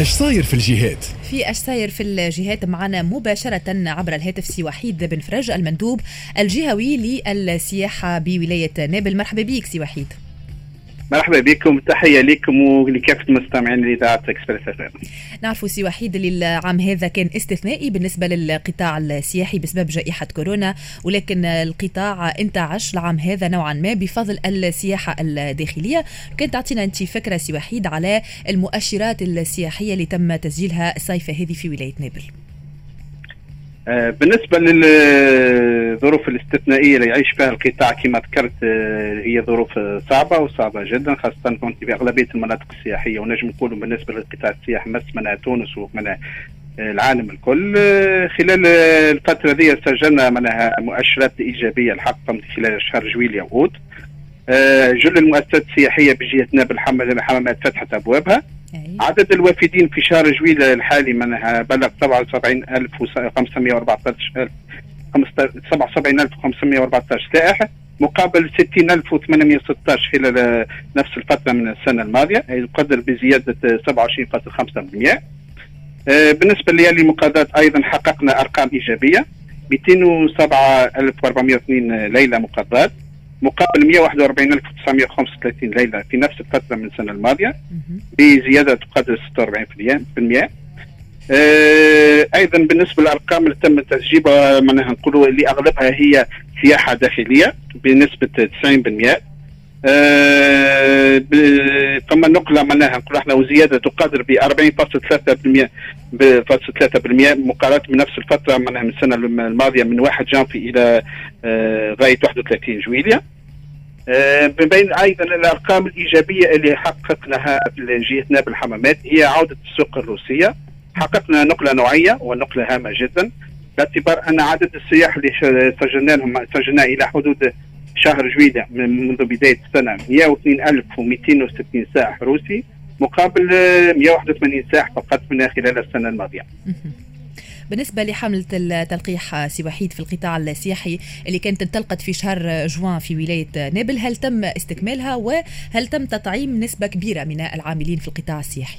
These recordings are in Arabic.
إيش صاير في الجهات؟ في إيش صاير في الجهات معنا مباشرة عبر الهاتف سي وحيد بن فرج المندوب الجهوي للسياحة بولاية نابل مرحبا بك سي وحيد مرحبا بكم تحية لكم ولكافة المستمعين لإذاعة إكسبريس إف نعرفوا سي وحيد اللي العام هذا كان استثنائي بالنسبة للقطاع السياحي بسبب جائحة كورونا ولكن القطاع انتعش العام هذا نوعا ما بفضل السياحة الداخلية. كانت تعطينا أنت فكرة سي وحيد على المؤشرات السياحية اللي تم تسجيلها الصيفة هذه في ولاية نابل. بالنسبة للظروف الاستثنائية اللي يعيش فيها القطاع كما ذكرت آه، هي ظروف صعبة وصعبة جدا خاصة كنت في أغلبية المناطق السياحية ونجم نقولوا بالنسبة للقطاع السياحي مس منها تونس ومنها آه، العالم الكل. خلال الفترة دي سجلنا منها مؤشرات إيجابية الحق خلال شهر جويليا وأوت. جل المؤسسات السياحية بجهه نابل الحمامات فتحت أبوابها. عدد الوافدين في شهر جويل الحالي منها بلغ 77514 77514 سائح مقابل 60816 خلال نفس الفترة من السنة الماضية يقدر بزيادة 27.5% آه، بالنسبة ليالي المقاضاة أيضا حققنا أرقام إيجابية 207402 ليلة مقاضاة مقابل 141935 ليلة في نفس الفترة من السنة الماضية بزيادة تقدر 46% آه أيضا بالنسبة للأرقام اللي تم تسجيلها معناها نقولوا اللي أغلبها هي سياحة داخلية بنسبة 90% آه ثم نقلة معناها نقول إحنا وزيادة تقدر ب 40.3% ب 3% مقارنة بنفس الفترة معناها من السنة الماضية من 1 جانفي إلى آه غاية 31 جويليا آه بين أيضا الأرقام الإيجابية اللي حققناها في جهه نابل الحمامات هي عودة السوق الروسية. حققنا نقلة نوعية ونقلة هامة جدا باعتبار أن عدد السياح اللي سجلنا لهم سجلنا إلى حدود شهر جويلية منذ بداية السنة 102260 سائح روسي مقابل 181 سائح فقط من خلال السنة الماضية. بالنسبة لحملة التلقيح سي وحيد في القطاع السياحي اللي كانت انطلقت في شهر جوان في ولاية نابل هل تم استكمالها وهل تم تطعيم نسبة كبيرة من العاملين في القطاع السياحي؟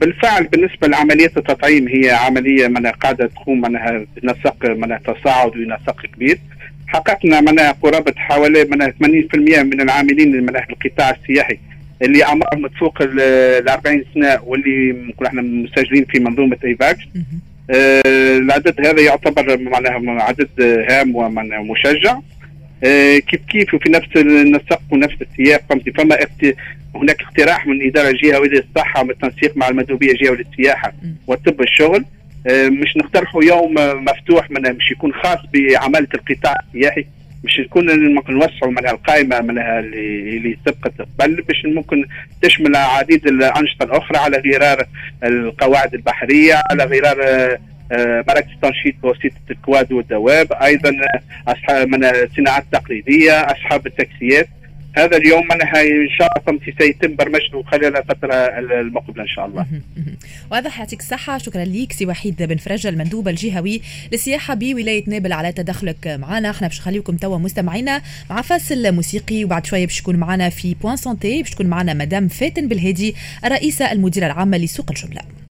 بالفعل بالنسبة لعمليه التطعيم هي عملية من قاعدة تقوم منها بنسق من تصاعد ونسق كبير. حققنا منها قرابه حوالي منها 80% من العاملين من القطاع السياحي اللي اعمارهم تفوق ال 40 سنة واللي نقول إحنا مسجلين في منظومة ايفاكس آه العدد هذا يعتبر معناها عدد هام ومشجع. آه كيف كيف وفي نفس النسق ونفس السياق فهمت فما هناك اقتراح من الاداره الجهويه للصحه بالتنسيق مع المندوبية الجهويه للسياحة وطب الشغل. مش نقترحوا يوم مفتوح من مش يكون خاص بعماله القطاع. السياحي نكون ممكن نوسعوا من القائمة من اللي سبقت قبل باش ممكن تشمل عديد الأنشطة الأخرى على غرار القواعد البحرية على غرار آه، مراكز تنشيط بواسطة الكواد والدواب أيضا أصحاب من الصناعات التقليدية أصحاب التاكسيات هذا اليوم منها إن شاء الله سيتم برمجته خلال الفترة المقبلة إن شاء الله. واضح يعطيك الصحه شكرا ليك. سي وحيد بن فرج المندوب الجهوي للسياحة بولاية نابل على تدخلك معنا. إحنا باش نخليكم توا مستمعينا مع فاصل موسيقي وبعد شوية باش تكون معنا في بوان سونتي باش تكون معنا مدام فاتن بالهادي الرئيسة المديرة العامة لسوق الجملة.